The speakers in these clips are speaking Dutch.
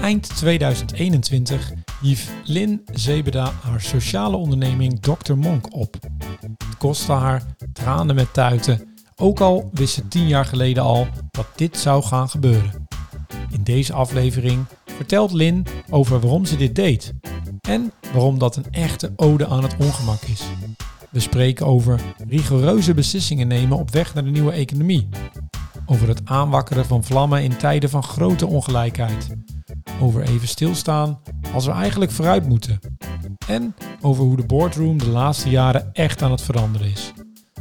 Eind 2021 hief Lin Zebeda haar sociale onderneming Dr. Monk op. Het kostte haar tranen met tuiten, ook al wist ze tien jaar geleden al dat dit zou gaan gebeuren. In deze aflevering vertelt Lin over waarom ze dit deed en waarom dat een echte ode aan het ongemak is. We spreken over rigoureuze beslissingen nemen op weg naar de nieuwe economie. Over het aanwakkeren van vlammen in tijden van grote ongelijkheid. Over even stilstaan als we eigenlijk vooruit moeten. En over hoe de boardroom de laatste jaren echt aan het veranderen is.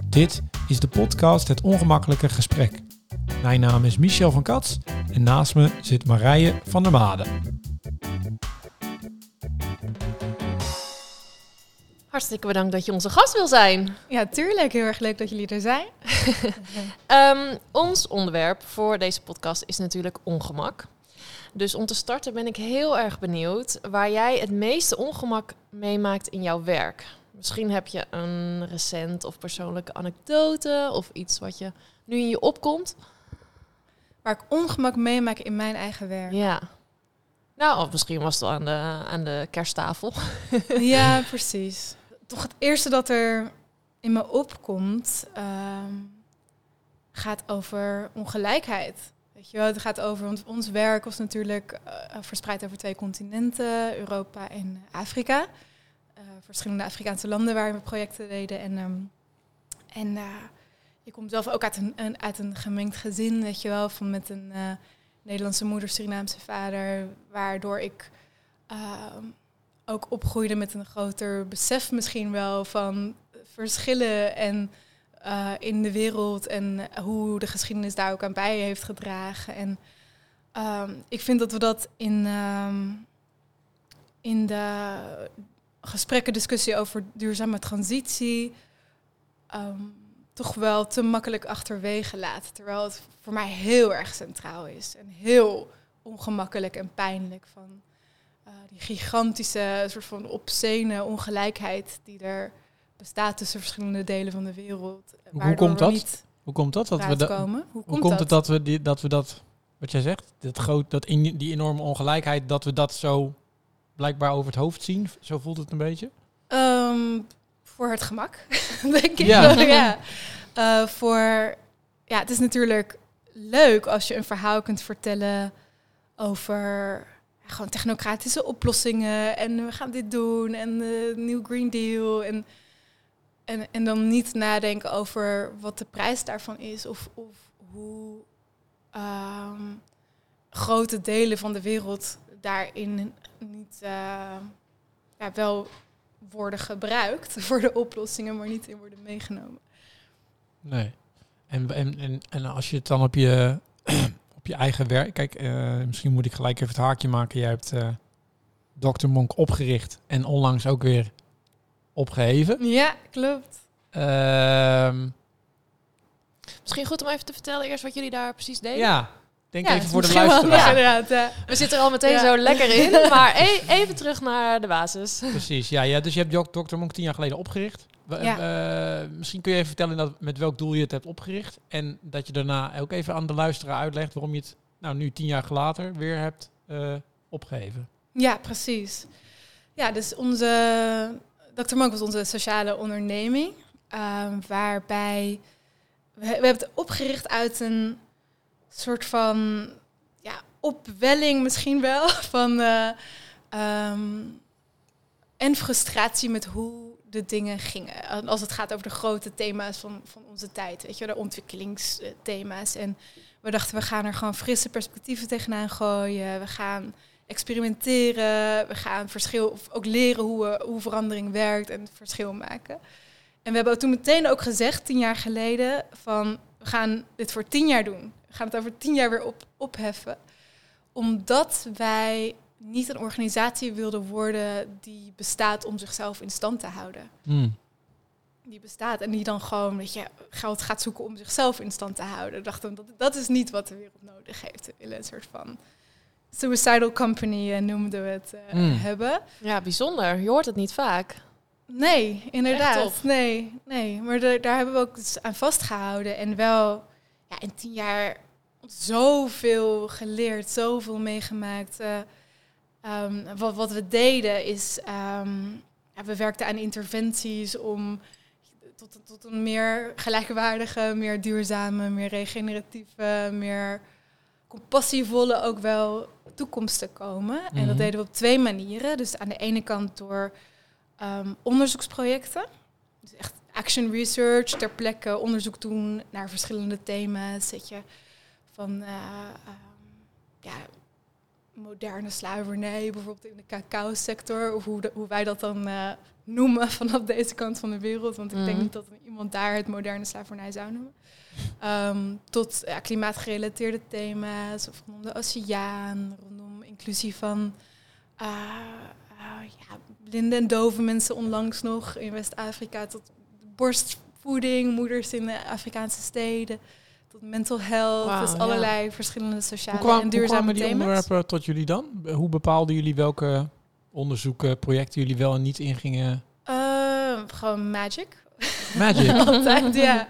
Dit is de podcast Het Ongemakkelijke Gesprek. Mijn naam is Michel van Kats en naast me zit Marije van der Made. Hartstikke bedankt dat je onze gast wil zijn. Ja, tuurlijk. Heel erg leuk dat jullie er zijn. um, ons onderwerp voor deze podcast is natuurlijk ongemak. Dus om te starten ben ik heel erg benieuwd waar jij het meeste ongemak meemaakt in jouw werk. Misschien heb je een recent of persoonlijke anekdote of iets wat je nu in je opkomt. Waar ik ongemak meemaak in mijn eigen werk. Ja. Nou, of misschien was het wel aan de, aan de kersttafel. ja, precies. Toch het eerste dat er in me opkomt, uh, gaat over ongelijkheid. Weet je wel, het gaat over, want ons werk was natuurlijk uh, verspreid over twee continenten, Europa en Afrika. Uh, verschillende Afrikaanse landen waar we projecten deden. En, um, en je komt zelf ook uit een, een, uit een gemengd gezin, weet je wel, van met een Nederlandse moeder, Surinaamse vader, waardoor ik ehm, ook opgroeide met een groter besef misschien wel van verschillen en uh, in de wereld en hoe de geschiedenis daar ook aan bij heeft gedragen. En um, ik vind dat we dat in, um, in de gesprekken, discussie over duurzame transitie um, toch wel te makkelijk achterwege laten. Terwijl het voor mij heel erg centraal is en heel ongemakkelijk en pijnlijk van die gigantische soort van obscene ongelijkheid die er bestaat tussen verschillende delen van de wereld. Hoe komt dat? Hoe komt dat? dat we da komen? Hoe, hoe komt, het dat we, die, dat we dat, wat jij zegt, dat groot, dat in, die enorme ongelijkheid, dat we dat zo blijkbaar over het hoofd zien? Zo voelt het een beetje? Um, voor het gemak, denk ik. Ja. ja. Uh, voor, ja, het is natuurlijk leuk als je een verhaal kunt vertellen over gewoon technocratische oplossingen en we gaan dit doen en de New Green Deal en en, en dan niet nadenken over wat de prijs daarvan is of, of hoe um, grote delen van de wereld daarin niet uh, ja, wel worden gebruikt voor de oplossingen, maar niet in worden meegenomen. Nee. En, en, en, en als je het dan op je, op je eigen werk. Kijk, uh, misschien moet ik gelijk even het haakje maken. Jij hebt uh, Dr. Monk opgericht en onlangs ook weer opgeheven. Ja, klopt. Uh, Misschien goed om even te vertellen eerst wat jullie daar precies deden. Ja, denk even voor de luisteraar. Ja, We zitten er al meteen zo lekker in, maar e even terug naar de basis. Precies, ja, ja. Dus je hebt Dr. Monk tien jaar geleden opgericht. Uh, misschien kun je even vertellen dat, met welk doel je het hebt opgericht. En dat je daarna ook even aan de luisteraar uitlegt waarom je het nou, nu tien jaar later weer hebt uh, opgeheven. Ja, precies. Ja, dus onze Dr. Monk was onze sociale onderneming. Um, waarbij we, we, hebben het opgericht uit een soort van ja, opwelling misschien wel. Van, uh, um, en frustratie met hoe de dingen gingen. Als het gaat over de grote thema's van, van onze tijd. Weet je, de ontwikkelingsthema's. En we dachten, we gaan er gewoon frisse perspectieven tegenaan gooien. We gaan experimenteren. We gaan verschil, of ook leren hoe, hoe verandering werkt en verschil maken. En we hebben toen meteen ook gezegd, tien jaar geleden, van we gaan dit voor tien jaar doen. We gaan het over tien jaar weer op, opheffen. Omdat wij niet een organisatie wilden worden die bestaat om zichzelf in stand te houden. Hmm. Die bestaat en die dan gewoon, weet je, geld gaat zoeken om zichzelf in stand te houden. Dachten, dat, dat is niet wat de wereld nodig heeft. We willen een soort van suicidal company uh, noemden we het uh, mm. hebben. Ja, bijzonder. Je hoort het niet vaak. Nee, inderdaad. Nee, nee. Maar de, daar hebben we ook aan vastgehouden. En wel ja, in tien jaar zoveel geleerd, zoveel meegemaakt. Eh, ehm, wat, wat we deden is, ehm, ja, we werkten aan interventies om tot, tot een meer gelijkwaardige, meer duurzame, meer regeneratieve, meer compassievolle ook wel toekomst te komen. En dat Mhm. deden we op twee manieren. Dus aan de ene kant door ehm, onderzoeksprojecten. Dus echt action research, ter plekke onderzoek doen naar verschillende thema's. Zet je van eh, ja, moderne slavernij, bijvoorbeeld in de cacao-sector, of hoe, de- hoe wij dat dan eh, noemen vanaf deze kant van de wereld. Want ik denk Mhm. niet dat iemand daar het moderne slavernij zou noemen. Ehm, tot ja, klimaatgerelateerde thema's, of rondom de oceaan, rondom inclusie van eh, eh, ja, blinde en dove mensen onlangs nog in West-Afrika, tot borstvoeding, moeders in de Afrikaanse steden, tot mental health, Wauw, dus ja. allerlei verschillende Hoe, sociale kwam, en hoe duurzame kwamen die thema's. onderwerpen tot jullie dan? Hoe bepaalden jullie welke onderzoeken, projecten jullie wel en niet ingingen? Eh, gewoon magic. Magic. Altijd, ja.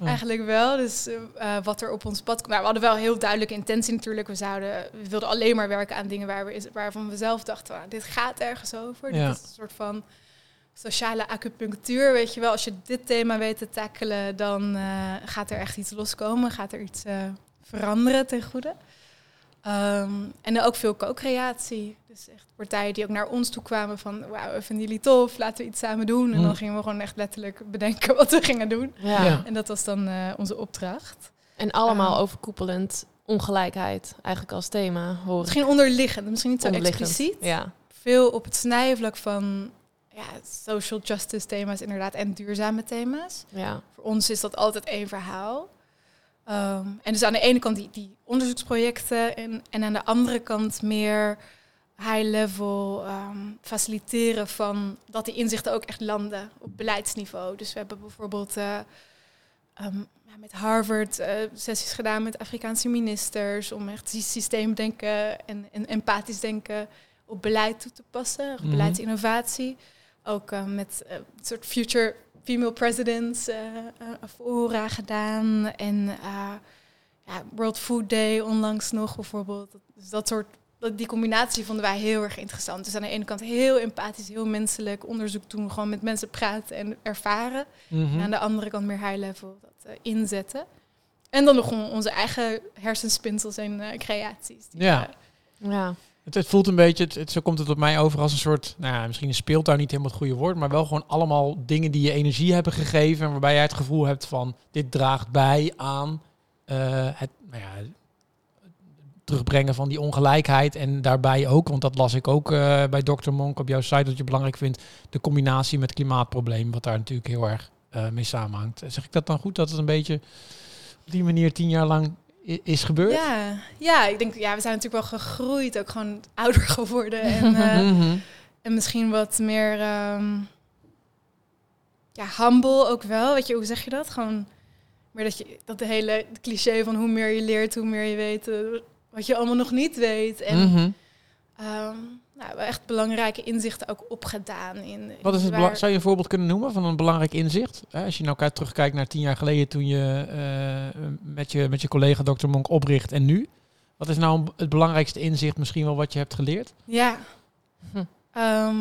Oh. Eigenlijk wel. Dus eh, eh, wat er op ons pad komt. Nou, we hadden wel heel duidelijke intentie natuurlijk. We, zouden, we wilden alleen maar werken aan dingen waar we, is- waarvan we zelf dachten... "Ah, dit gaat ergens over. Ja. Dit is een soort van sociale acupunctuur. Weet je wel, als je dit thema weet te tackelen... dan eh, gaat er echt iets loskomen. Gaat er iets eh, veranderen ten goede. Ehm, en dan ook veel co-creatie. Dus echt partijen die ook naar ons toe kwamen van... wauw, we vinden jullie tof, laten we iets samen doen. En Mm. dan gingen we gewoon echt letterlijk bedenken wat we gingen doen. Ja. Ja. En dat was dan eh, onze opdracht. En allemaal Ah. overkoepelend ongelijkheid eigenlijk als thema horen. Misschien onderliggend, misschien niet zo expliciet. Ja. Veel op het snijvlak van ja, social justice thema's inderdaad en duurzame thema's. ja. Voor ons is dat altijd één verhaal. Ehm, en dus aan de ene kant die, die onderzoeksprojecten en, en aan de andere kant meer high-level ehm, faciliteren van dat die inzichten ook echt landen op beleidsniveau. Dus we hebben bijvoorbeeld eh, ehm, met Harvard eh, sessies gedaan met Afrikaanse ministers om echt die systeemdenken en, en empathisch denken op beleid toe te passen, op Mhm. beleidsinnovatie. Ook eh, met eh, een soort future female presidents eh eh, fora gedaan. En eh, ja, World Food Day onlangs nog bijvoorbeeld. Dus dat soort, dat, die combinatie vonden wij heel erg interessant. Dus aan de ene kant heel empathisch, heel menselijk onderzoek doen. Gewoon met mensen praten en ervaren. Mhm. En aan de andere kant meer high level dat eh, inzetten. En dan nog onze eigen hersenspinsels en eh, creaties. die Ja. we- Ja. Het, het voelt een beetje, het, zo komt het op mij over als een soort, nou ja, misschien een speeltuin niet helemaal het goede woord, maar wel gewoon allemaal dingen die je energie hebben gegeven en waarbij jij het gevoel hebt van dit draagt bij aan eh, het, nou ja, terugbrengen van die ongelijkheid en daarbij ook, want dat las ik ook eh, bij Dr. Monk op jouw site dat je belangrijk vindt, de combinatie met klimaatprobleem, wat daar natuurlijk heel erg eh, mee samenhangt. Zeg ik dat dan goed dat het een beetje op die manier tien jaar lang is gebeurd? Ja, ja, ik denk, ja, we zijn natuurlijk wel gegroeid, ook gewoon ouder geworden. En, eh, Mhm. En misschien wat meer, ehm, ja, humble ook wel. Weet je, hoe zeg je dat? Gewoon meer dat je, dat de hele cliché van hoe meer je leert, hoe meer je weet eh, wat je allemaal nog niet weet. En Mhm. ehm, nou, echt belangrijke inzichten ook opgedaan. In, Wat is het waar- Zou je een voorbeeld kunnen noemen van een belangrijk inzicht? Hè, als je nou kijkt- terugkijkt naar tien jaar geleden toen je eh, met, je met je collega Dr. Monk opricht en nu. Wat is nou het belangrijkste inzicht misschien wel wat je hebt geleerd? Ja, Hm. Ehm,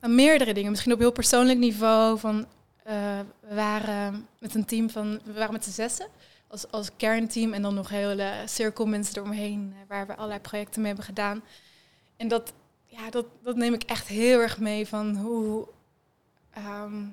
nou, meerdere dingen. Misschien op heel persoonlijk niveau. Van, eh, we waren met een team van, we waren met z'n zessen als, als kernteam en dan nog hele cirkel mensen eromheen, eh, waar we allerlei projecten mee hebben gedaan. En dat, ja, dat, dat neem ik echt heel erg mee van hoe. ehm,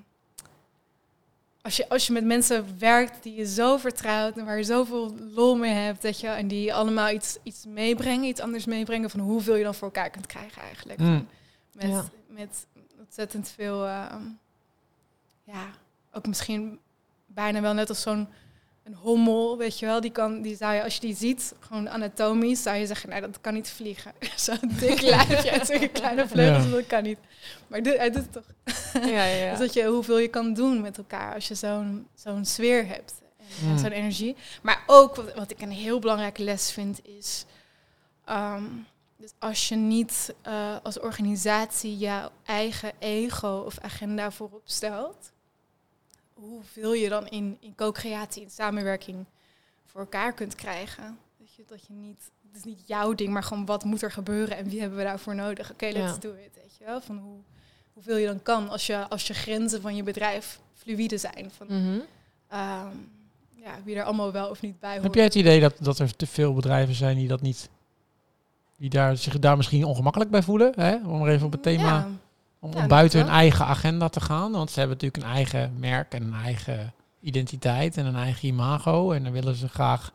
als je, als je met mensen werkt die je zo vertrouwt en waar je zoveel lol mee hebt, dat je, en die allemaal iets, iets meebrengen, iets anders meebrengen, van hoeveel je dan voor elkaar kunt krijgen eigenlijk. Mm. Met, Ja. met ontzettend veel, ehm, ja, ook misschien bijna wel net als zo'n een hommel, weet je wel, die kan, die zou je, als je die ziet, gewoon anatomisch, zou je zeggen, nou, dat kan niet vliegen. Zo'n dik lijfje en zulke kleine vleugels, Ja. dat kan niet. Maar dit, hij doet het toch. Ja, ja, ja. Dus dat je hoeveel je kan doen met elkaar als je zo'n zo'n sfeer hebt. En Mm. zo'n energie. Maar ook wat, wat ik een heel belangrijke les vind is. ehm, dus als je niet eh, als organisatie jouw eigen ego of agenda voorop stelt, hoe wil je dan in, in co-creatie, in samenwerking voor elkaar kunt krijgen. Dat je, dat je niet, het is niet jouw ding, maar gewoon wat moet er gebeuren en wie hebben we daarvoor nodig? Oké, let's Ja. do it. Weet je wel? Van hoe, hoeveel je dan kan als je, als je grenzen van je bedrijf fluïde zijn. Van, Mhm. ehm, ja, wie er allemaal wel of niet bij hoort. Heb jij het idee dat, dat er te veel bedrijven zijn die dat niet, die daar, zich daar misschien ongemakkelijk bij voelen? Hè? Om er even op het thema, Ja, om, ja, om buiten hun eigen agenda te gaan. Want ze hebben natuurlijk een eigen merk en een eigen identiteit en een eigen imago. En dan willen ze graag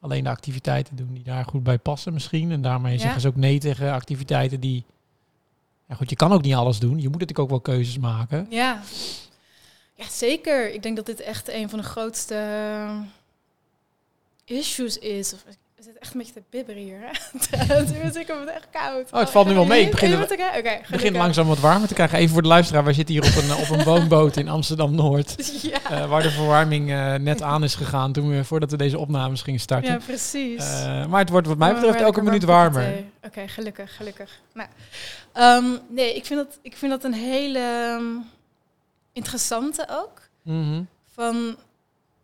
alleen de activiteiten doen die daar goed bij passen misschien. En daarmee Ja. zeggen ze ook nee tegen activiteiten die... Ja goed, je kan ook niet alles doen. Je moet natuurlijk ook wel keuzes maken. Ja. ja, zeker. Ik denk dat dit echt een van de grootste eh, issues is. Of, we zitten echt een beetje te bibberen hier. Dus ik heb het echt koud. Oh, het valt nu wel mee. Ik begin er- het Het begint gelukkig. langzaam wat warmer te krijgen. Even voor de luisteraar, wij zitten hier op een, op een woonboot in Amsterdam-Noord. Ja. eh, waar de verwarming eh, net aan is gegaan toen we, voordat we deze opnames gingen starten. ja, precies. Eh, maar het wordt wat mij betreft elke minuut warmer. Oké, gelukkig, gelukkig. Nou, ehm, nee, ik vind, dat, ik vind dat een hele ehm, interessante ook. Mhm. Van,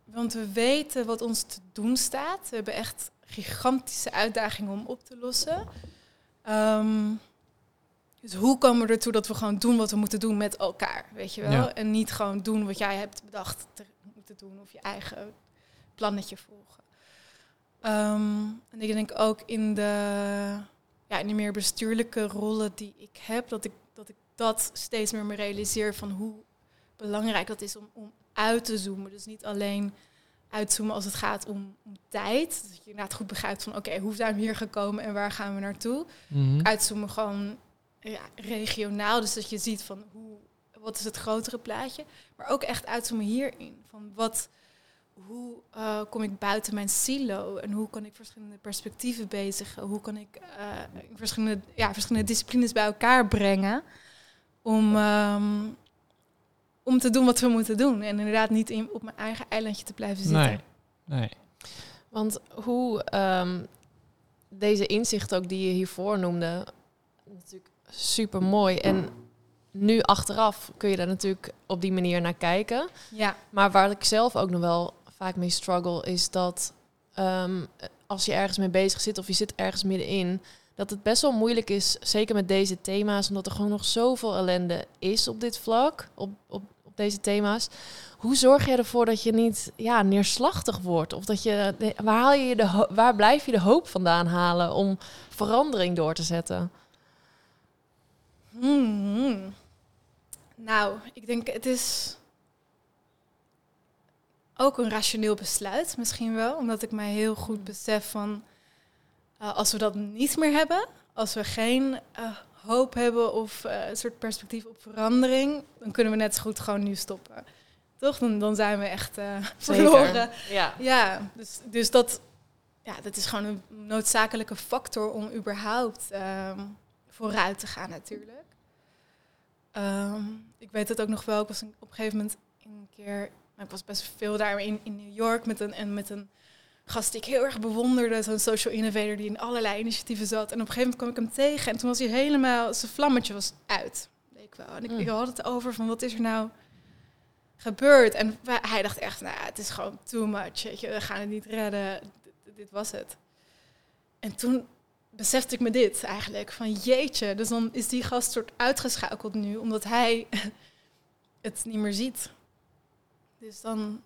want we weten wat ons te doen staat. We hebben echt gigantische uitdagingen om op te lossen. Ehm, dus hoe komen we ertoe dat we gewoon doen wat we moeten doen met elkaar, weet je wel? Ja. En niet gewoon doen wat jij hebt bedacht te moeten doen of je eigen plannetje volgen. Ehm, en ik denk ook in de, ja, in de meer bestuurlijke rollen die ik heb, dat ik dat, ik dat steeds meer me realiseer van hoe belangrijk dat is om, om uit te zoomen. Dus niet alleen uitzoomen als het gaat om, om tijd. Dat je inderdaad goed begrijpt van oké, hoe zijn we hier gekomen en waar gaan we naartoe. Mhm. Uitzoomen gewoon ja, regionaal. Dus dat je ziet van hoe, wat is het grotere plaatje. Maar ook echt uitzoomen hierin. Van wat, hoe eh, kom ik buiten mijn silo en hoe kan ik verschillende perspectieven bezigen? Hoe kan ik eh, verschillende, ja, verschillende disciplines bij elkaar brengen om, ehm, om te doen wat we moeten doen. En inderdaad niet in, op mijn eigen eilandje te blijven zitten. Nee. Nee. Want hoe ehm, deze inzicht ook die je hiervoor noemde, natuurlijk super mooi. En nu achteraf kun je daar natuurlijk op die manier naar kijken. Ja, Maar waar ik zelf ook nog wel vaak mee struggle, is dat ehm, als je ergens mee bezig zit of je zit ergens middenin, dat het best wel moeilijk is, zeker met deze thema's, omdat er gewoon nog zoveel ellende is op dit vlak, op, op, op deze thema's. Hoe zorg je ervoor dat je niet ja, neerslachtig wordt? Of dat je, waar, haal je de, waar blijf je de hoop vandaan halen om verandering door te zetten? Hmm. Nou, ik denk het is ook een rationeel besluit misschien wel. Omdat ik mij heel goed besef van eh, als we dat niet meer hebben, als we geen eh, hoop hebben of eh, een soort perspectief op verandering, dan kunnen we net zo goed gewoon nu stoppen. Toch? Dan, dan zijn we echt eh, verloren. Ja. Ja, dus, dus dat, ja, dat is gewoon een noodzakelijke factor om überhaupt ehm, vooruit te gaan natuurlijk. Ehm, ik weet het ook nog wel, ik was een- op een gegeven moment een keer, nou, ik was best veel daar in, in New York met een, en met een gast die ik heel erg bewonderde, zo'n social innovator die in allerlei initiatieven zat. En op een gegeven moment kwam ik hem tegen en toen was hij helemaal, zijn vlammetje was uit. Ik wel. En ik, Mm. ik had het over van wat is er nou gebeurd? En hij dacht echt, nou, het is gewoon too much. Weet je, we gaan het niet redden. D- dit was het. En toen besefte ik me dit eigenlijk. Van jeetje, dus dan is die gast soort uitgeschakeld nu. Omdat hij het niet meer ziet. Dus dan.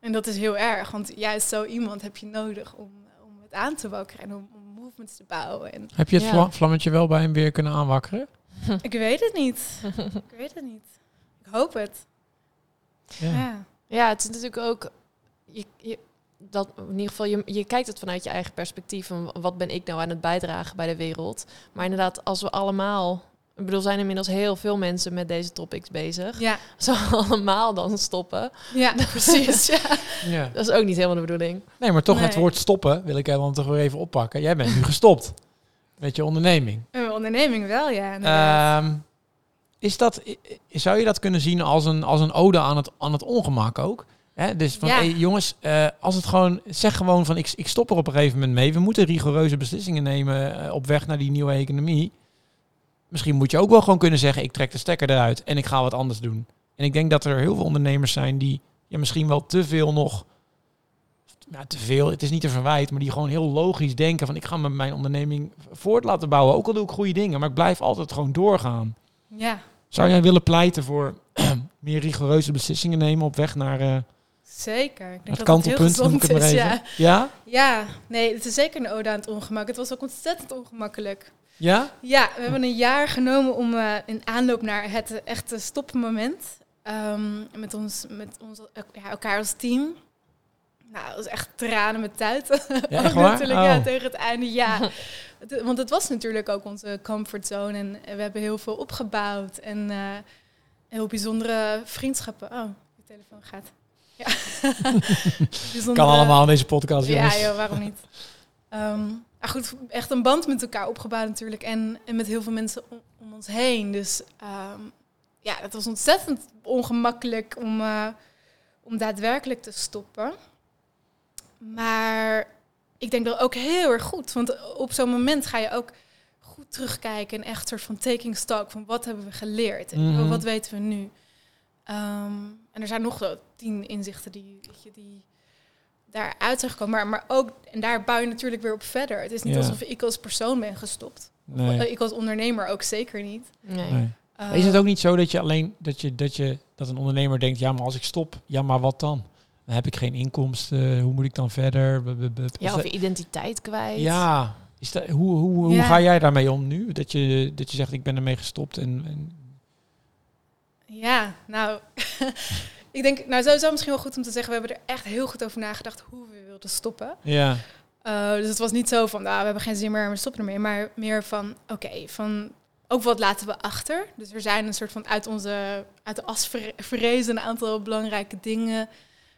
En dat is heel erg. Want juist zo iemand heb je nodig om, om het aan te wakkeren. En om, om movements te bouwen. En Heb je het Ja. vlammetje wel bij hem weer kunnen aanwakkeren? ik weet het niet. ik weet het niet. Ik hoop het. Ja. Ja. Ja, het is natuurlijk ook. Je, je, dat, in ieder geval, je, je kijkt het vanuit je eigen perspectief. Van wat ben ik nou aan het bijdragen bij de wereld? Maar inderdaad, als we allemaal. Ik bedoel, zijn inmiddels heel veel mensen met deze topics bezig. Ja, we allemaal dan stoppen, ja precies. Ja. Ja. dat is ook niet helemaal de bedoeling. Nee, maar toch het woord stoppen wil ik dan toch weer even oppakken. Jij bent nu gestopt met je onderneming. Een onderneming wel, ja. Ehm, is dat, zou je dat kunnen zien als een, als een ode aan het, aan het ongemak ook? Hè? Dus van, Ja. hey, jongens, eh, als het gewoon, zeg gewoon van, ik, ik stop er op een gegeven moment mee. We moeten rigoureuze beslissingen nemen eh, op weg naar die nieuwe economie. Misschien moet je ook wel gewoon kunnen zeggen, ik trek de stekker eruit en ik ga wat anders doen. En ik denk dat er heel veel ondernemers zijn die ja, misschien wel te veel nog ja, te veel, het is niet een verwijt, maar die gewoon heel logisch denken van ik ga met mijn onderneming voort laten bouwen. Ook al doe ik goede dingen, maar ik blijf altijd gewoon doorgaan. Ja, Zou jij willen pleiten voor meer rigoureuze beslissingen nemen op weg naar eh, zeker. Ik denk het dat het heel gezond is. Ja. Ja? ja, nee, het is zeker een ode aan het ongemak. Het was ook ontzettend ongemakkelijk. Ja? Ja, we hebben een jaar genomen om uh, in aanloop naar het echte stopmoment um, met ons, met ons ja, elkaar als team. Nou, dat was echt tranen met tuiten. Ja, echt waar? natuurlijk, oh. ja, tegen het einde, ja. Want het was natuurlijk ook onze comfortzone en we hebben heel veel opgebouwd en uh, heel bijzondere vriendschappen. Oh, de telefoon gaat. Ja. Kan allemaal in deze podcast, jongens. Ja, joh, waarom niet? Um, maar goed, echt een band met elkaar opgebouwd natuurlijk. En, en met heel veel mensen om, om ons heen. Dus um, ja, het was ontzettend ongemakkelijk om, uh, om daadwerkelijk te stoppen. Maar ik denk dat ook heel erg goed. Want op zo'n moment ga je ook goed terugkijken. En echt soort van taking stock van wat hebben we geleerd. En Mhm. wat weten we nu. Um, en er zijn nog wel tien inzichten die, je, die daaruit zijn gekomen. Maar, maar ook, en daar bouw je natuurlijk weer op verder. Het is niet Ja. alsof ik als persoon ben gestopt. Nee. Ik als ondernemer ook zeker niet. Nee. nee. Uh, Maar is het ook niet zo dat je alleen dat je, dat je dat een ondernemer denkt, ja, maar als ik stop, ja, maar wat dan? Dan heb ik geen inkomsten. Hoe moet ik dan verder? Ja, of je identiteit kwijt. ja. Is dat, hoe, hoe, hoe Ja. ga jij daarmee om nu? Dat je, dat je zegt, ik ben ermee gestopt en, en Ja, nou, ik denk, nou sowieso misschien wel goed om te zeggen, we hebben er echt heel goed over nagedacht hoe we wilden stoppen. ja. Uh, dus het was niet zo van, nou, we hebben geen zin meer en we stoppen ermee. Maar meer van, oké, van ook wat laten we achter. Dus er zijn een soort van uit onze, uit de as ver- verrezen een aantal belangrijke dingen.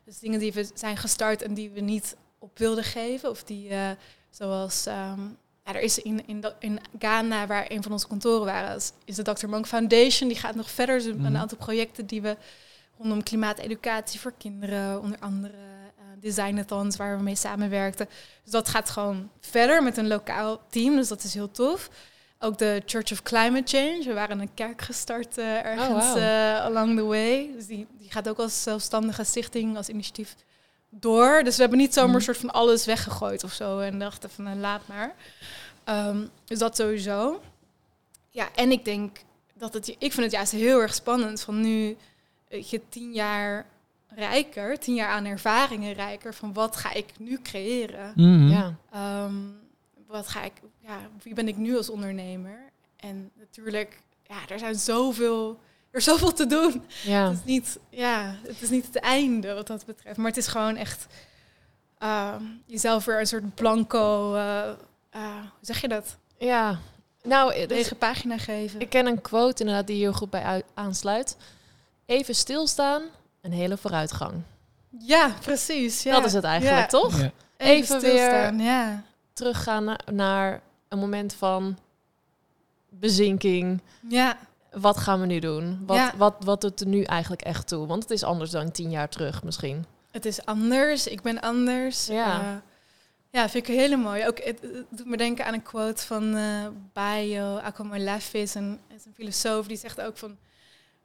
Dus dingen die we zijn gestart en die we niet op wilden geven. Of die, uh, zoals, um, ja, er is in, in, in Ghana, waar een van onze kantoren waren, is, de Dr. Monk Foundation. Die gaat nog verder. Dus Mhm. een aantal projecten die we rondom klimaateducatie voor kinderen, onder andere uh, designathons waar we mee samenwerkten. Dus dat gaat gewoon verder met een lokaal team, dus dat is heel tof. Ook de Church of Climate Change. We waren een kerk gestart uh, ergens Oh, wow. uh, along the way. Dus die, die gaat ook als zelfstandige stichting, als initiatief door. Dus we hebben niet zomaar Mhm. een soort van alles weggegooid of zo en dachten van laat maar. Um, dus dat sowieso. Ja, en ik denk dat het, ik vind het juist heel erg spannend van nu, weet je, tien jaar rijker, tien jaar aan ervaringen rijker, van wat ga ik nu creëren? Mhm. Ja. Um, wat ga ik, ja, wie ben ik nu als ondernemer? En natuurlijk, ja, er zijn zoveel, er is zoveel te doen. Ja. Het is niet, ja, het is niet het einde wat dat betreft, maar het is gewoon echt um, jezelf weer een soort blanco, uh, uh, hoe zeg je dat? Ja. Nou, dus Lege pagina geven. ik ken een quote inderdaad die heel goed bij u- aansluit. Even stilstaan, een hele vooruitgang. ja, precies. Ja. Dat is het eigenlijk, Ja. toch? Ja. Even weer- stilstaan, Ja. Teruggaan na- naar een moment van bezinking. ja, Wat gaan we nu doen? Wat, Ja. wat, wat doet er nu eigenlijk echt toe? Want het is anders dan tien jaar terug misschien. het is anders. Ik ben anders. Ja. Uh, ja, vind ik heel mooi. Ook, het, het doet me denken aan een quote van uh, Bayo Akomolafis, een, is een filosoof, die zegt ook van...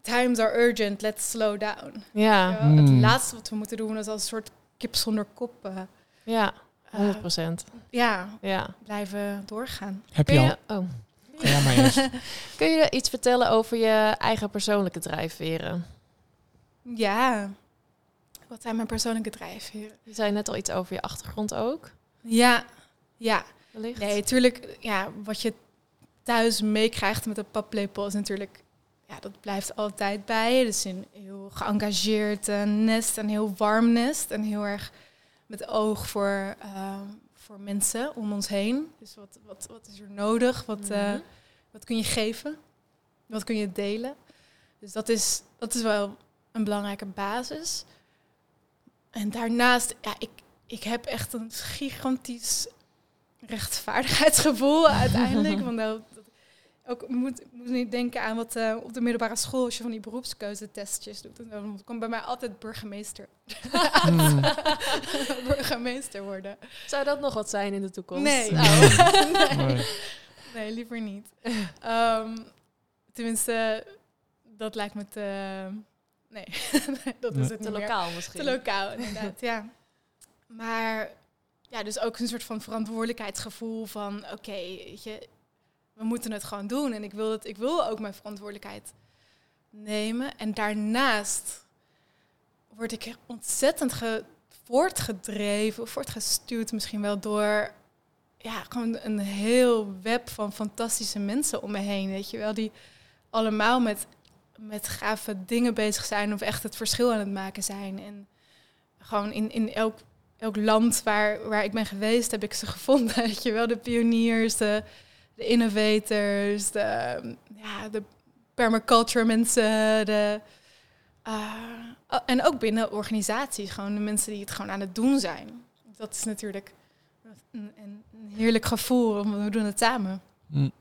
Times are urgent, let's slow down. Ja, Ja, Mm. Het laatste wat we moeten doen is als een soort kip zonder kop. uh, ja, uh, 100 procent. ja, Ja. blijven doorgaan. Heb je al? oh. Jij maar eerst. Kun je iets vertellen over je eigen persoonlijke drijfveren? Ja. Wat zijn mijn persoonlijke drijfveren? Je zei net al iets over je achtergrond ook. Ja, ja. Wellicht. Nee, natuurlijk, ja, wat je thuis meekrijgt met een paplepel is natuurlijk, ja, dat blijft altijd bij. Dus een heel geëngageerd uh, nest, een heel warm nest en heel erg met oog voor, uh, voor mensen om ons heen. Dus wat, wat, wat is er nodig? Wat, uh, Mhm. wat kun je geven? Wat kun je delen? Dus dat is, dat is wel een belangrijke basis. En daarnaast, ja, ik, ik heb echt een gigantisch rechtvaardigheidsgevoel uiteindelijk. Want dat, ook moet, moet niet denken aan wat uh, op de middelbare school als je van die beroepskeuzetestjes doet. En dan komt bij mij altijd burgemeester. Hmm. burgemeester worden. Zou dat nog wat zijn in de toekomst? Nee. Oh. nee. Liever niet. Um, tenminste, dat lijkt me te... Nee, dat is het Te niet meer. lokaal misschien. Te lokaal, inderdaad, ja. maar ja, dus ook een soort van verantwoordelijkheidsgevoel van oké, weet je, we moeten het gewoon doen. En ik wil, het, ik wil ook mijn verantwoordelijkheid nemen. En daarnaast word ik ontzettend ge, voortgedreven, voortgestuurd misschien wel door ja, gewoon een heel web van fantastische mensen om me heen. Weet je wel, die allemaal met, met gave dingen bezig zijn of echt het verschil aan het maken zijn. En gewoon in, in elk, elk land waar, waar ik ben geweest, heb ik ze gevonden. Weet je wel, de pioniers, de, de innovators, de, ja, de permaculture mensen, de, uh, en ook binnen organisaties, gewoon de mensen die het gewoon aan het doen zijn. Dat is natuurlijk een, een heerlijk gevoel, want we doen het samen. Mm.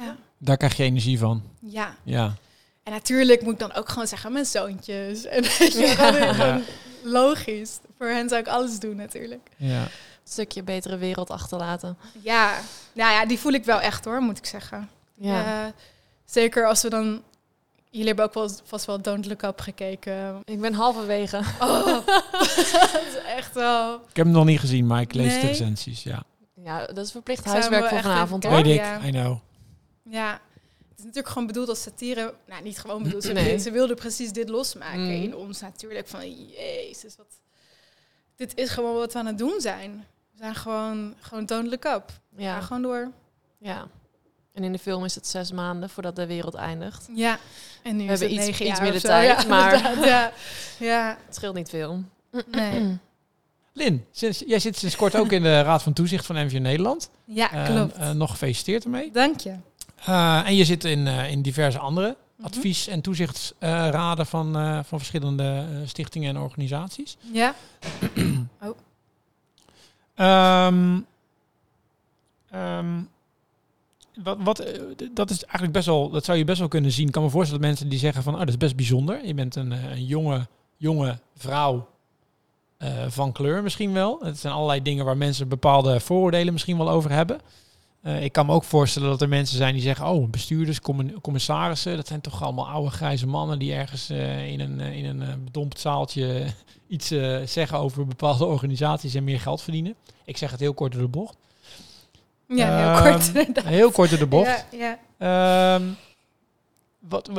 Ja. Daar krijg je energie van. Ja. ja. En natuurlijk moet ik dan ook gewoon zeggen, mijn zoontjes. En ja. logisch. Voor hen zou ik alles doen natuurlijk. Ja. Een stukje betere wereld achterlaten. Ja, nou ja, die voel ik wel echt hoor, moet ik zeggen. Ja. zeker als we dan Jullie hebben ook wel, vast wel Don't Look Up gekeken. Ik ben halverwege. Oh, dat is echt wel... Ik heb hem nog niet gezien, maar ik lees de recensies, ja. Ja, dat is verplicht huiswerk voor vanavond. Weet ik, I know. Ja, het is natuurlijk gewoon bedoeld als satire. Nou, niet gewoon bedoeld. Ze, nee. ze wilden precies dit losmaken mm. in ons natuurlijk. Van, jezus, wat... Dit is gewoon wat we aan het doen zijn. We zijn gewoon, gewoon don't look up. Ja. gewoon door. Ja. En in de film is het zes maanden voordat de wereld eindigt. Ja, en nu we hebben iets, iets meer de tijd, ja, maar ja, ja. het scheelt niet veel. Nee. Lin, sinds, jij zit sinds kort ook in de Raad van Toezicht van MVN Nederland. Ja, ehm, klopt. Uh, nog gefeliciteerd ermee. Dank je. Uh, en je zit in, uh, in diverse andere mhm. advies- en toezichtsraden van, van verschillende stichtingen en organisaties. Ja. oh. Um, wat, wat, eh, dat is eigenlijk best wel, dat zou je best wel kunnen zien. Ik kan me voorstellen dat mensen die zeggen van, oh, dat is best bijzonder. Je bent een, eh, een jonge, jonge vrouw uh, van kleur misschien wel. Het zijn allerlei dingen waar mensen bepaalde vooroordelen misschien wel over hebben. Uh, ik kan me ook voorstellen dat er mensen zijn die zeggen, oh, bestuurders, commissarissen, dat zijn toch allemaal oude grijze mannen die ergens uh, in een, in een bedompt zaaltje iets zeggen over bepaalde organisaties en meer geld verdienen. Ik zeg het heel kort door de bocht. Ja, heel ehm, kort. Heel kort de bocht. Ja, ja. Um, wat,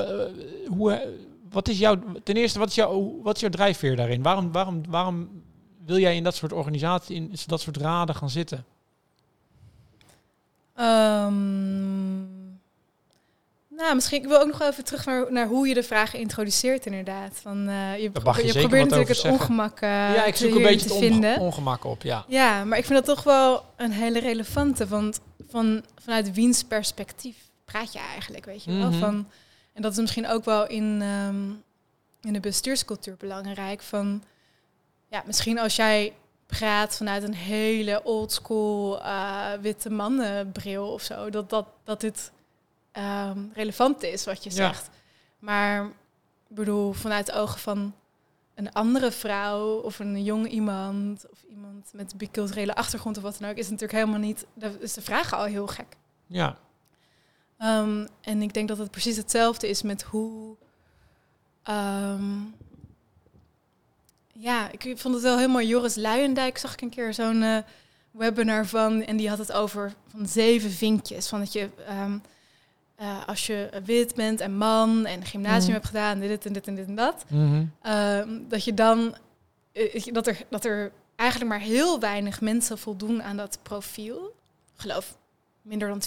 hoe, wat is jouw, ten eerste, wat is jouw, wat is jouw drijfveer daarin? Waarom, waarom, waarom wil jij in dat soort organisaties, in dat soort raden gaan zitten? Um, nou, misschien ik wil ook nog even terug naar, naar hoe je de vragen introduceert, inderdaad. Van, uh, je, je, je probeert natuurlijk het ongemak uh, Ja, ik zoek een beetje het vinden. ongemak op, ja. Ja, maar ik vind dat toch wel een hele relevante. Want van, vanuit wiens perspectief praat je eigenlijk, weet je wel? Mhm. Van, en dat is misschien ook wel in, um, in de bestuurscultuur belangrijk. Van, ja, misschien als jij praat vanuit een hele oldschool uh, witte mannenbril of zo, dat, dat, dat dit Ehm, relevant is wat je zegt. Maar ik bedoel, vanuit de ogen van een andere vrouw of een jong iemand of iemand met een biculturele achtergrond of wat dan ook, is natuurlijk helemaal niet. Dat is de vraag al heel gek. Ja. Um, en ik denk dat het precies hetzelfde is met hoe. Um, ja, ik vond het wel helemaal Joris Luijendijk zag ik een keer zo'n uh, webinar van en die had het over van zeven vinkjes van dat je uh, als je wit bent en man en gymnasium mm. hebt gedaan, dit en dit en dit en dat, mm dat je dan uh, dat er, dat er eigenlijk maar heel weinig mensen voldoen aan dat profiel. Ik geloof minder dan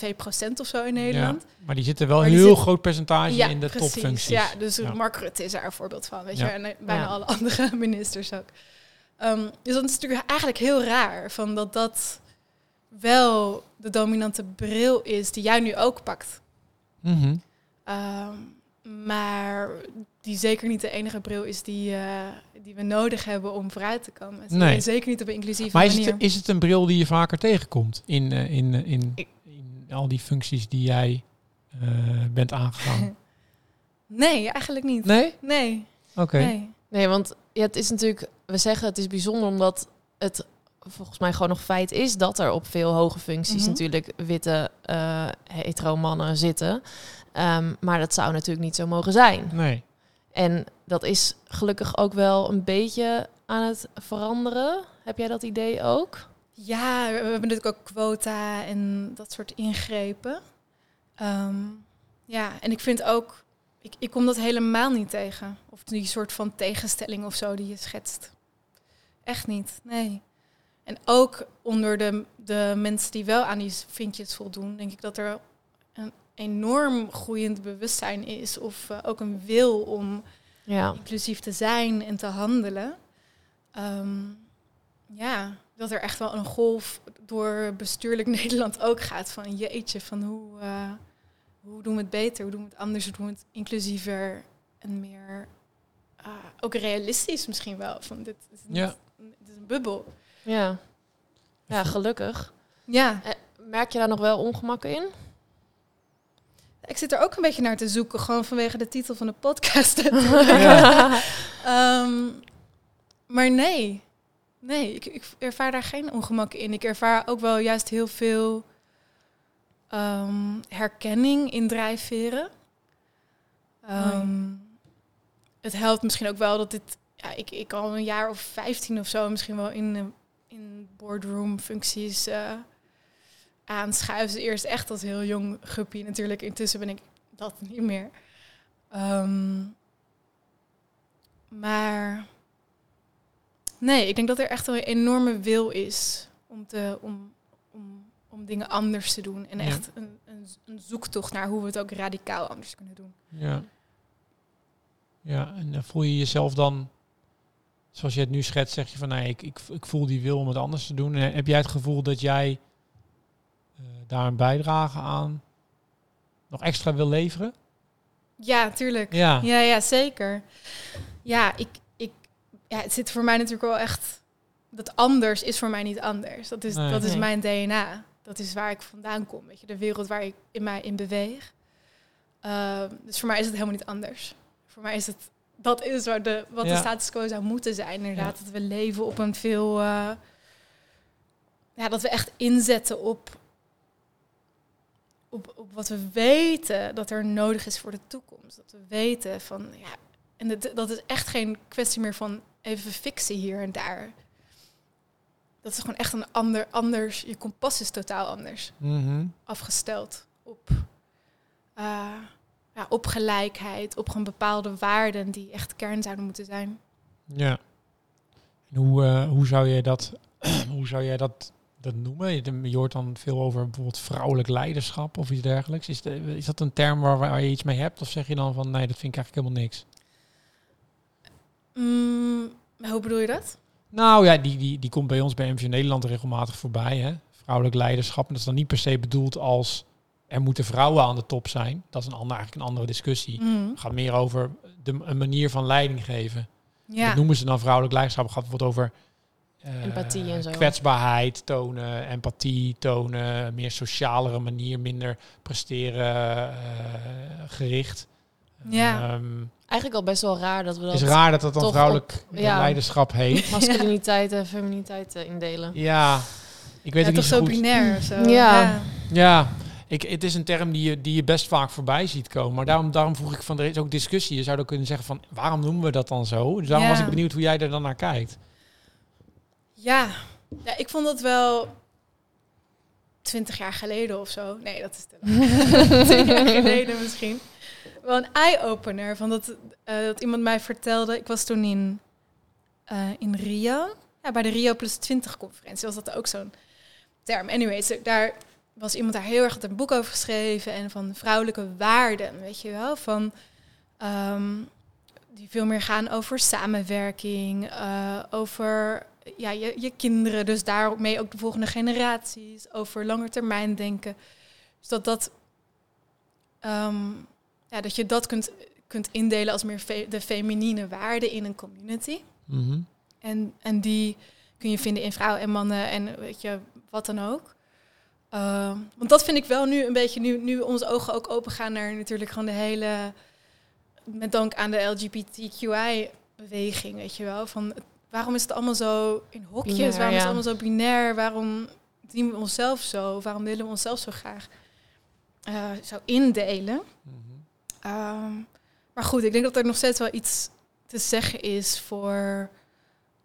2% of zo in Nederland. Ja, maar die zitten wel een heel groot percentage ja, in de precies, topfuncties. Ja, dus ja. Mark Rutte is daar een voorbeeld van, weet je, en bijna alle andere ministers ook. Um, dus dat is natuurlijk eigenlijk heel raar, van dat dat wel de dominante bril is die jij nu ook pakt. Mhm. Ehm, maar die zeker niet de enige bril is die, uh, die we nodig hebben om vooruit te komen. Nee. Zeker niet op een inclusieve maar is Het, is het een bril die je vaker tegenkomt in, uh, in, uh, in, in, al die functies die jij bent aangegaan? nee, eigenlijk niet. Nee? Nee. Oké. Nee. nee, want ja, het is natuurlijk, we zeggen het is bijzonder omdat het volgens mij gewoon nog feit is dat er op veel hoge functies mhm. natuurlijk witte uh, hetero mannen zitten. Um, maar dat zou natuurlijk niet zo mogen zijn. Nee. En dat is gelukkig ook wel een beetje aan het veranderen. Heb jij dat idee ook? Ja, we hebben natuurlijk ook quota en dat soort ingrepen. Ehm, ja, en ik vind ook, ik, ik kom dat helemaal niet tegen. Of die soort van tegenstelling of zo die je schetst. Echt niet, nee. En ook onder de, de mensen die wel aan die vinkjes voldoen, denk ik dat er een enorm groeiend bewustzijn is. Of eh, ook een wil om Ja. inclusief te zijn en te handelen. Ehm, ja, dat er echt wel een golf door bestuurlijk Nederland ook gaat van jeetje, van hoe, eh, hoe doen we het beter, hoe doen we het anders, hoe doen we het inclusiever en meer ah, ook realistisch misschien wel. Van dit is, niet, Ja. dit is een bubbel. Ja. Ja, gelukkig. Ja, Merk je daar nog wel ongemak in? ik zit er ook een beetje naar te zoeken, gewoon vanwege de titel van de podcast. Ja. Ehm, maar nee, nee, ik, ik ervaar daar geen ongemak in. Ik ervaar ook wel juist heel veel ehm, herkenning in drijfveren. Ehm, Het helpt misschien ook wel dat dit, ja, ik, ik al een jaar of 15 of zo misschien wel in, in boardroom functies aanschuif. Dus eerst echt als heel jong guppy natuurlijk. Intussen ben ik dat niet meer. Ehm, maar nee, ik denk dat er echt wel een enorme wil is om, te, om, om, om dingen anders te doen. En Ja. echt een, een, een zoektocht naar hoe we het ook radicaal anders kunnen doen. Ja. Ja, en dan voel je jezelf dan, zoals je het nu schetst, zeg je van nee, ik, ik, ik voel die wil om het anders te doen. En heb jij het gevoel dat jij eh, daar een bijdrage aan nog extra wil leveren? Ja, tuurlijk. Ja. Ja, ja, zeker. Ja, ik, ja, het zit voor mij natuurlijk wel echt... Dat anders is voor mij niet anders. Dat is, Nee. dat is mijn DNA. Dat is waar ik vandaan kom. Weet je, de wereld waar ik in mij in beweeg. Ehm, dus voor mij is het helemaal niet anders. Voor mij is het... Dat is waar de, wat Ja. de status quo zou moeten zijn. Inderdaad, dat we leven op een veel... eh, ja, dat we echt inzetten op, op, op wat we weten dat er nodig is voor de toekomst. Dat we weten van, ja, en dat, dat is echt geen kwestie meer van even fictie hier en daar. Dat is gewoon echt een ander, anders, je kompas is totaal anders Mhm. afgesteld op, eh, ja, op gelijkheid, op gewoon bepaalde waarden die echt kern zouden moeten zijn. Ja. En hoe, eh, hoe zou jij dat, hoe zou jij dat, dat noemen? Je, je hoort dan veel over bijvoorbeeld vrouwelijk leiderschap of iets dergelijks. Is, de- is dat een term waar, waar je iets mee hebt? Of zeg je dan van nee, dat vind ik eigenlijk helemaal niks? Mm, hoe bedoel je dat? Nou ja, die, die, die komt bij ons bij MVO Nederland regelmatig voorbij. Hè? Vrouwelijk leiderschap. En dat is dan niet per se bedoeld als er moeten vrouwen aan de top zijn. Dat is een ander, eigenlijk een andere discussie. Mm, Het gaat meer over de, een manier van leiding geven. ja. Dat noemen ze dan vrouwelijk leiderschap. Het gaat bijvoorbeeld over eh, Empathie en zo. kwetsbaarheid tonen, empathie tonen, meer socialere manier, minder presteren eh, gericht. Ja. Ehm, Eigenlijk al best wel raar dat we dat is raar dat dat dan vrouwelijk op- ja. leiderschap heet. masculiniteit en feminiteit eh, indelen. Ja, ik weet ja, ook toch niet zo zo goed. binair zo. Ja. Ja, ik, het is een term die je, die je best vaak voorbij ziet komen. Maar daarom, daarom vroeg ik van, er is ook discussie. Je zou dan kunnen zeggen van, waarom noemen we dat dan zo? Dus daarom Ja. was ik benieuwd hoe jij er dan naar kijkt. Ja. ja, ik vond dat wel twintig jaar geleden of zo. Nee, dat is te lang. Tien jaar geleden misschien. Wel een eye-opener. Van dat, eh, dat iemand mij vertelde. Ik was toen in, eh, in Rio. Ja, bij de Rio Plus 20 conferentie was dat ook zo'n term. Anyways, daar was iemand daar heel erg een boek over geschreven. En van vrouwelijke waarden, weet je wel. Van, ehm, die veel meer gaan over samenwerking, eh, over ja, je, je kinderen, dus daarmee ook de volgende generaties, over langetermijn denken. Dus dat, dat, ehm, ja, dat je dat kunt, kunt indelen als meer fe- de feminine waarden in een community. Mhm. En, en die kun je vinden in vrouwen en mannen en weet je, wat dan ook. Ehm, want dat vind ik wel nu een beetje, nu, nu onze ogen ook open gaan naar natuurlijk gewoon de hele, met dank aan de LGBTQI-beweging, weet je wel. Van, waarom is het allemaal zo in hokjes? Binair, waarom is het allemaal zo binair? Waarom zien we onszelf zo? Waarom willen we onszelf zo graag eh, zo indelen? Mhm. Ehm, maar goed, ik denk dat er nog steeds wel iets te zeggen is voor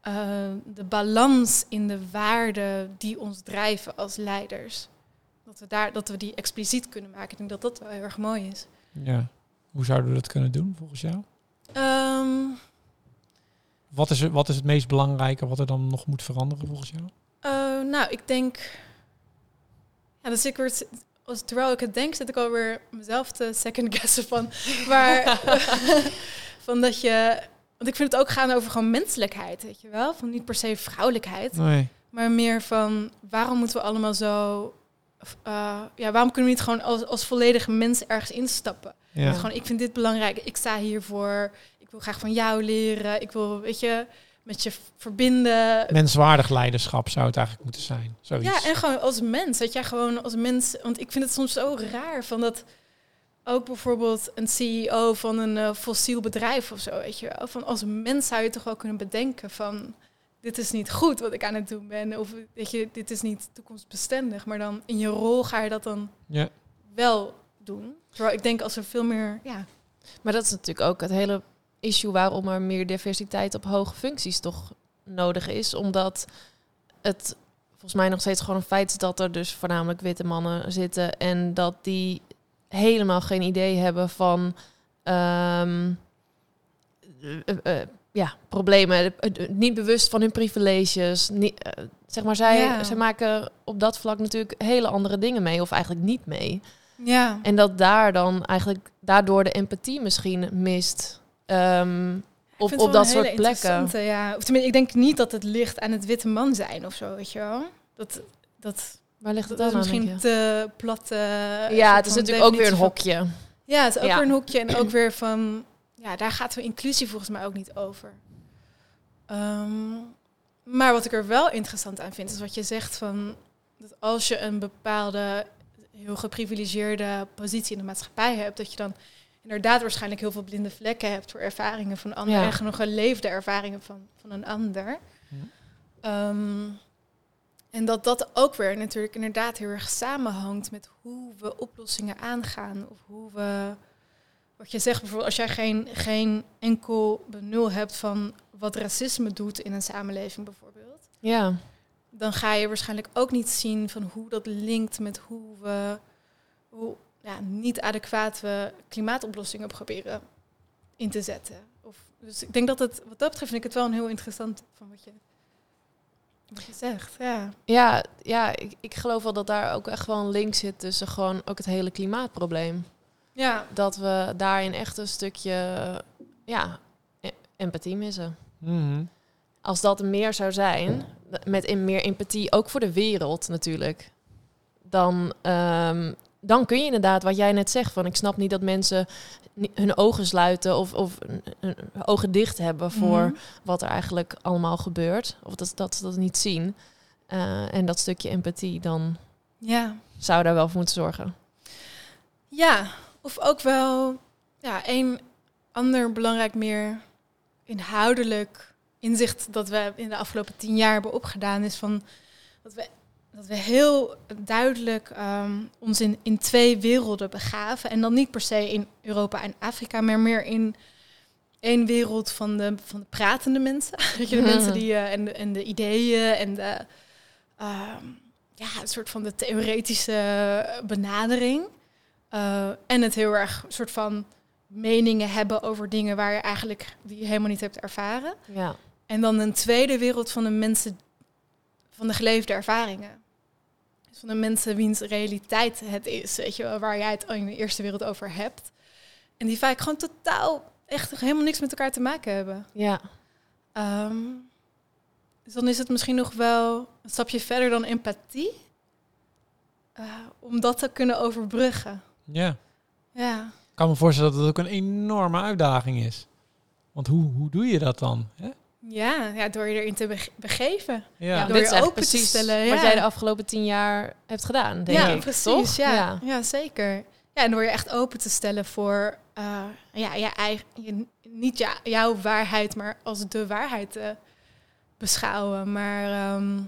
eh, de balans in de waarden die ons drijven als leiders. Dat we, daar, dat we die expliciet kunnen maken. Ik denk dat dat wel heel erg mooi is. Ja. Hoe zouden we dat kunnen doen volgens jou? Ehm, Wat is, wat is het meest belangrijke wat er dan nog moet veranderen volgens jou? eh, nou, ik denk... Ja, ik word, als, terwijl ik het denk, zit ik alweer mezelf te second guessen van... Maar, van dat je... Want ik vind het ook gaan over gewoon menselijkheid, weet je wel? Van niet per se vrouwelijkheid. Nee. Maar meer van waarom moeten we allemaal zo. eh, ja, waarom kunnen we niet gewoon als, als volledige mens ergens instappen? Ja. Gewoon, ik vind dit belangrijk, ik sta hiervoor, ik wil graag van jou leren, ik wil, weet je, met je verbinden. Menswaardig leiderschap zou het eigenlijk moeten zijn. Zoiets. Ja, en gewoon als mens, dat jij gewoon als mens, want ik vind het soms zo raar van dat ook bijvoorbeeld een CEO van een eh, fossiel bedrijf of zo, weet je wel, van als mens zou je toch wel kunnen bedenken van dit is niet goed wat ik aan het doen ben of weet je, dit is niet toekomstbestendig, maar dan in je rol ga je dat dan Ja. wel doen. Terwijl ik denk als er veel meer, ja, Maar dat is natuurlijk ook het hele issue waarom er meer diversiteit op hoge functies toch nodig is. Omdat het volgens mij nog steeds gewoon een feit is dat er dus voornamelijk witte mannen zitten. En dat die helemaal geen idee hebben van ehm, eh, eh, ja, problemen. Eh, eh, niet bewust van hun privileges. Niet, eh, zeg maar, zij, Ja. zij maken op dat vlak natuurlijk hele andere dingen mee. Of eigenlijk niet mee. ja, En dat daar dan eigenlijk daardoor de empathie misschien mist. Ik op, op dat soort plekken. Ja. Of tenminste, ik denk niet dat het ligt aan het witte man zijn of zo, weet je wel. Dat, dat, Waar ligt het dat dan is aan? misschien te platte. ja, het is natuurlijk ook weer een hokje. hokje. Ja, het is ook Ja. weer een hoekje en ook weer van, ja, daar gaat de inclusie volgens mij ook niet over. Ehm, maar wat ik er wel interessant aan vind, is wat je zegt van, dat als je een bepaalde heel geprivilegeerde positie in de maatschappij hebt, dat je dan inderdaad waarschijnlijk heel veel blinde vlekken hebt voor ervaringen van anderen Ja. en genoeg geleefde ervaringen van, van een ander. Ja. Ehm, en dat dat ook weer natuurlijk inderdaad heel erg samenhangt met hoe we oplossingen aangaan. Of hoe we, wat je zegt bijvoorbeeld, als jij geen, geen enkel benul hebt van wat racisme doet in een samenleving bijvoorbeeld. Ja, Dan ga je waarschijnlijk ook niet zien van hoe dat linkt met hoe we hoe, ja, niet adequaat we klimaatoplossingen proberen in te zetten. Of, dus ik denk dat het, wat dat betreft vind ik het wel een heel interessant van wat je, wat je zegt. Ja. ja, ja ik, ik geloof wel dat daar ook echt wel een link zit tussen gewoon ook het hele klimaatprobleem. Ja, Dat we daarin echt een stukje ja, e- empathie missen. Mhm. Als dat meer zou zijn, met in meer empathie, ook voor de wereld natuurlijk, dan, ehm, dan kun je inderdaad, wat jij net zegt, van ik snap niet dat mensen hun ogen sluiten of, of hun- ogen dicht hebben voor Mhm. wat er eigenlijk allemaal gebeurt. Of dat, dat ze dat niet zien. Eh, en dat stukje empathie, dan ja. zou daar wel voor moeten zorgen. Ja, of ook wel ja, een ander belangrijk meer inhoudelijk inzicht dat we in de afgelopen tien jaar hebben opgedaan, is van dat we, dat we heel duidelijk ehm, ons in, in twee werelden begaven. En dan niet per se in Europa en Afrika, maar meer in één wereld van de, van de pratende mensen. Weet je, de mensen die eh, en, de, en de ideeën en de ehm, ja, een soort van de theoretische benadering. Eh, en het heel erg een soort van meningen hebben over dingen waar je eigenlijk die je helemaal niet hebt ervaren. Ja, En dan een tweede wereld van de mensen, van de geleefde ervaringen. Van de mensen wiens realiteit het is, weet je wel, waar jij het in de eerste wereld over hebt. En die vaak gewoon totaal echt helemaal niks met elkaar te maken hebben. ja. Ehm, dus dan is het misschien nog wel een stapje verder dan empathie. eh, om dat te kunnen overbruggen. Ja. Ja. Ik kan me voorstellen dat het ook een enorme uitdaging is. Want hoe, hoe doe je dat dan? Hè? Ja, ja, door je erin te bege- begeven. Ja. door dit je open te stellen, wat ja. jij de afgelopen tien jaar hebt gedaan, denk ja, ik. precies. toch? Ja, ja. ja. zeker. Ja, en door je echt open te stellen voor eh, ja, je eigen, je, niet jouw waarheid, maar als de waarheid te beschouwen. Maar ehm,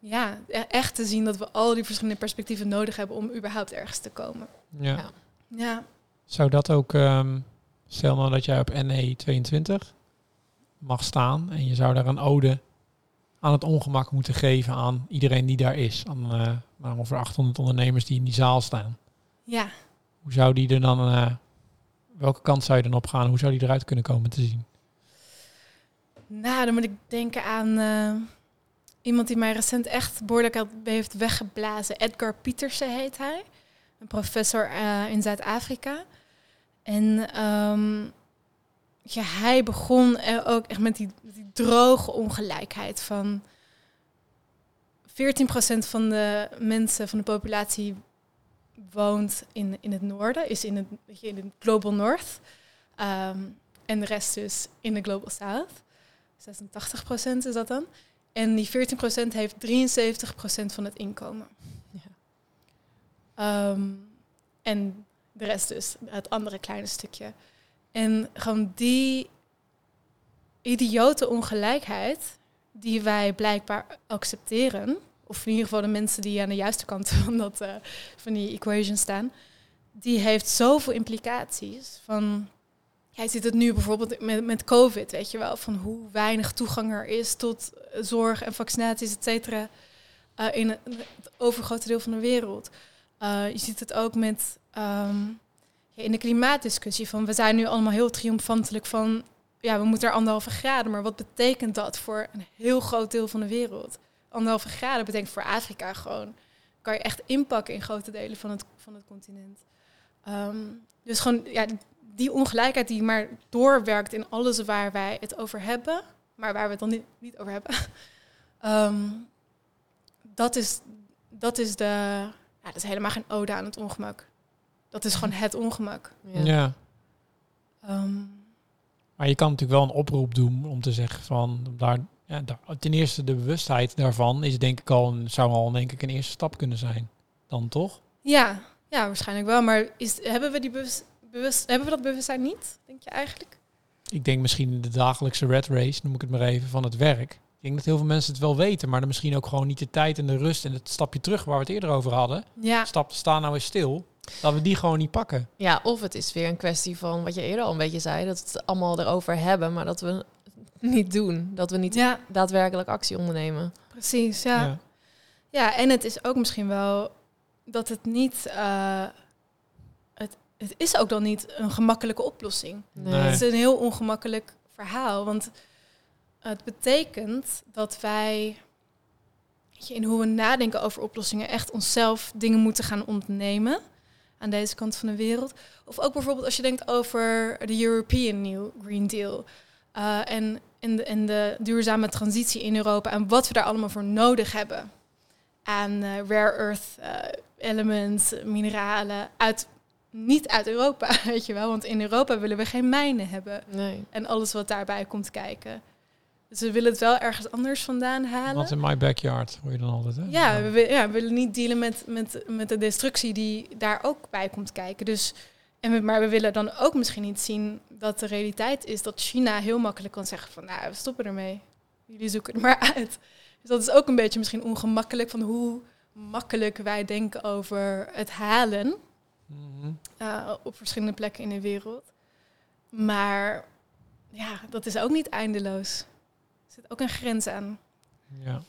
ja, e- echt te zien dat we al die verschillende perspectieven nodig hebben om überhaupt ergens te komen. Ja. Ja. Ja, Zou dat ook, ehm, stel nou dat jij op NE 22 mag staan en je zou daar een ode aan het ongemak moeten geven aan iedereen die daar is. Aan eh nou, ongeveer 800 ondernemers die in die zaal staan. Ja, Hoe zou die er dan, eh, welke kant zou je dan op gaan? Hoe zou die eruit kunnen komen te zien? nou, dan moet ik denken aan eh, iemand die mij recent echt behoorlijk heeft weggeblazen. Edgar Pietersen heet hij. Een professor eh, in Zuid-Afrika. En ehm, ja, hij begon ook echt met die, die droge ongelijkheid van 14% van de mensen van de populatie woont in, in het noorden, is in het, in het Global North. Ehm, en de rest dus in de Global South. 86% is dat dan. En die 14% heeft 73% van het inkomen. Ja. Ehm, en de rest dus, het andere kleine stukje. En gewoon die idiote ongelijkheid die wij blijkbaar accepteren, of in ieder geval de mensen die aan de juiste kant van, dat, eh, van die equation staan, die heeft zoveel implicaties. Van, jij ziet het nu bijvoorbeeld met, met COVID, weet je wel, van hoe weinig toegang er is tot zorg en vaccinaties, et cetera, eh, in het, overgrote deel van de wereld. Eh, je ziet het ook met ehm, in de klimaatdiscussie van we zijn nu allemaal heel triomfantelijk van ja, we moeten er anderhalve graden, maar wat betekent dat voor een heel groot deel van de wereld? Anderhalve graden betekent voor Afrika gewoon kan je echt inpakken in grote delen van het, van het continent. Ehm, dus gewoon ja, die ongelijkheid die maar doorwerkt in alles waar wij het over hebben, maar waar we het dan niet, niet over hebben. Ehm, dat, is, dat is de. Ja, dat is helemaal geen ode aan het ongemak. Dat is gewoon het ongemak. Ja. Ja. Ehm, Maar je kan natuurlijk wel een oproep doen om te zeggen van daar, ja, daar- ten eerste de bewustheid daarvan is denk ik al een, zou al denk ik een eerste stap kunnen zijn. Dan toch? ja, ja, waarschijnlijk wel. Maar is, hebben we die bewust, bewust, hebben we dat bewustzijn niet, denk je eigenlijk? Ik denk misschien de dagelijkse red race, noem ik het maar even, van het werk. Ik denk dat heel veel mensen het wel weten, maar dan misschien ook gewoon niet de tijd en de rust en het stapje terug waar we het eerder over hadden. Ja, Stap, sta nou eens stil. Dat we die gewoon niet pakken. Ja, of het is weer een kwestie van wat je eerder al een beetje zei, dat we het allemaal erover hebben, maar dat we het niet doen. Dat we niet ja daadwerkelijk actie ondernemen. precies. Ja. Ja. en het is ook misschien wel dat het niet. eh, het, het is ook dan niet een gemakkelijke oplossing. Nee. Nee. Het is een heel ongemakkelijk verhaal. Want het betekent dat wij weet je, in hoe we nadenken over oplossingen echt onszelf dingen moeten gaan ontnemen aan deze kant van de wereld. Of ook bijvoorbeeld als je denkt over de European New Green Deal eh, en, en, de, en de duurzame transitie in Europa en wat we daar allemaal voor nodig hebben aan eh, rare earth eh, elements, mineralen uit niet uit Europa, weet je wel, want in Europa willen we geen mijnen hebben Nee. en alles wat daarbij komt kijken. We willen het wel ergens anders vandaan halen. Not in my backyard, hoor je dan altijd. Hè? Ja, we, ja, we willen niet dealen met, met, met de destructie die daar ook bij komt kijken. Dus, en we, maar we willen dan ook misschien niet zien dat de realiteit is dat China heel makkelijk kan zeggen van nou, we stoppen ermee. Jullie zoeken het maar uit. Dus dat is ook een beetje misschien ongemakkelijk van hoe makkelijk wij denken over het halen Mhm. eh, op verschillende plekken in de wereld. Maar ja, dat is ook niet eindeloos. Zit ook een grens aan. ja.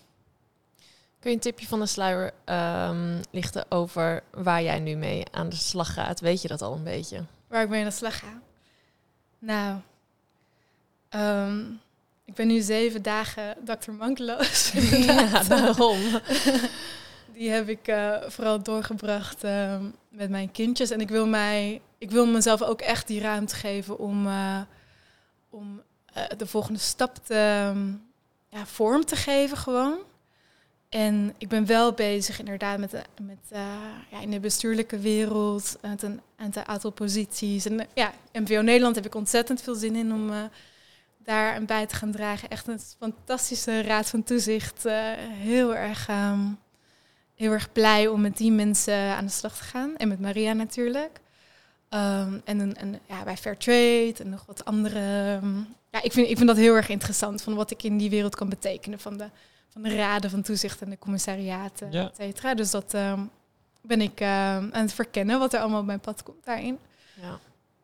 Kun je een tipje van de sluier ehm, lichten over waar jij nu mee aan de slag gaat? Weet je dat al een beetje? Waar ik mee aan de slag ga. Nou, ehm, ik ben nu zeven dagen Dr. Mankeloos. ja, daarom. Die heb ik eh, vooral doorgebracht ehm, met mijn kindjes. En ik wil, mij, ik wil mezelf ook echt die ruimte geven om, eh, om de volgende stap te, ehm, ja, vorm te geven gewoon. En ik ben wel bezig inderdaad met, de- met eh, ja, in de bestuurlijke wereld, met een, een aantal posities. En eh, ja, MVO Nederland heb ik ontzettend veel zin in om eh, daar aan bij te gaan dragen. Echt een fantastische raad van toezicht. eh, heel erg... ehm, heel erg blij om met die mensen aan de slag te gaan. En met Maria natuurlijk. Ehm, en ja, bij Fairtrade en nog wat andere. ehm, ja, ik vind, ik vind dat heel erg interessant van wat ik in die wereld kan betekenen. Van de, van de raden van toezicht en de commissariaten, Ja. et cetera. Dus dat ehm, ben ik ehm, aan het verkennen wat er allemaal op mijn pad komt daarin. Ja.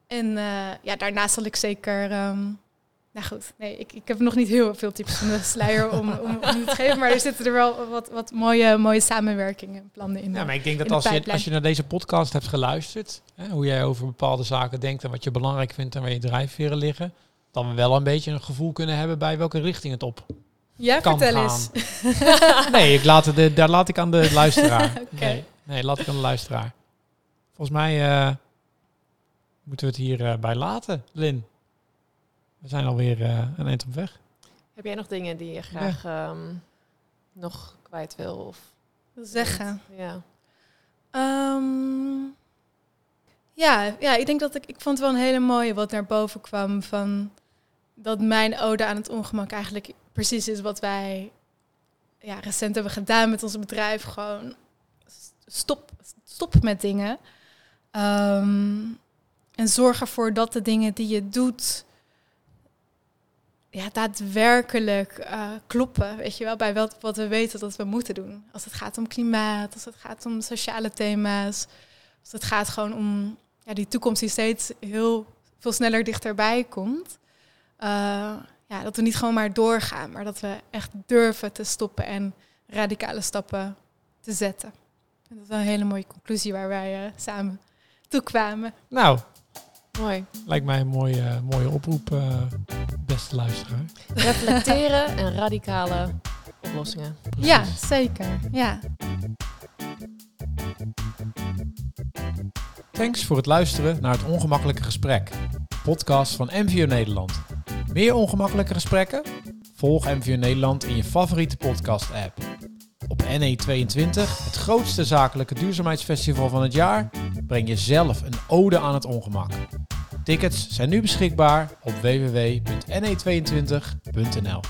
En eh, ja, daarnaast zal ik zeker ehm, nou goed, nee, ik, ik heb nog niet heel veel tips van de sluier om, om, om te geven. Maar er zitten er wel wat, wat mooie, mooie samenwerkingen plannen in. Ja, maar ik denk dat de als je, als je naar deze podcast hebt geluisterd, hè, hoe jij over bepaalde zaken denkt en wat je belangrijk vindt en waar je drijfveren liggen, dan we wel een beetje een gevoel kunnen hebben bij welke richting het op. ja, kan vertel gaan. eens. Nee, ik laat de- daar laat ik aan de luisteraar. Nee, nee, laat ik aan de luisteraar. Volgens mij eh, moeten we het hier eh, bij laten, Lin. We zijn alweer eh een eind op weg. Heb jij nog dingen die je graag ehm, nog kwijt wil? Of, Zeggen. ja. Ehm, ja, ja, ik denk dat ik, ik vond het wel een hele mooie wat naar boven kwam van dat mijn ode aan het ongemak eigenlijk precies is wat wij ja, recent hebben gedaan met ons bedrijf. Gewoon stop, stop met dingen. Ehm, en zorg ervoor dat de dingen die je doet ja, daadwerkelijk eh, kloppen. Weet je wel, bij wat, wat we weten dat we moeten doen. Als het gaat om klimaat, als het gaat om sociale thema's. Als het gaat gewoon om ja, die toekomst die steeds heel veel sneller dichterbij komt. Eh, ja, dat we niet gewoon maar doorgaan, maar dat we echt durven te stoppen en radicale stappen te zetten. En dat is wel een hele mooie conclusie waar wij eh, samen toe kwamen. Nou, Mooi. lijkt mij een mooie, mooie oproep, eh, beste luisteraar. Reflecteren en radicale oplossingen. Ja, zeker. Ja. Thanks voor het luisteren naar het Ongemakkelijke Gesprek, de podcast van MVO Nederland. Meer ongemakkelijke gesprekken? Volg MVO Nederland in je favoriete podcast-app. Op NE22, het grootste zakelijke duurzaamheidsfestival van het jaar, breng je zelf een ode aan het ongemak. Tickets zijn nu beschikbaar op www.ne22.nl.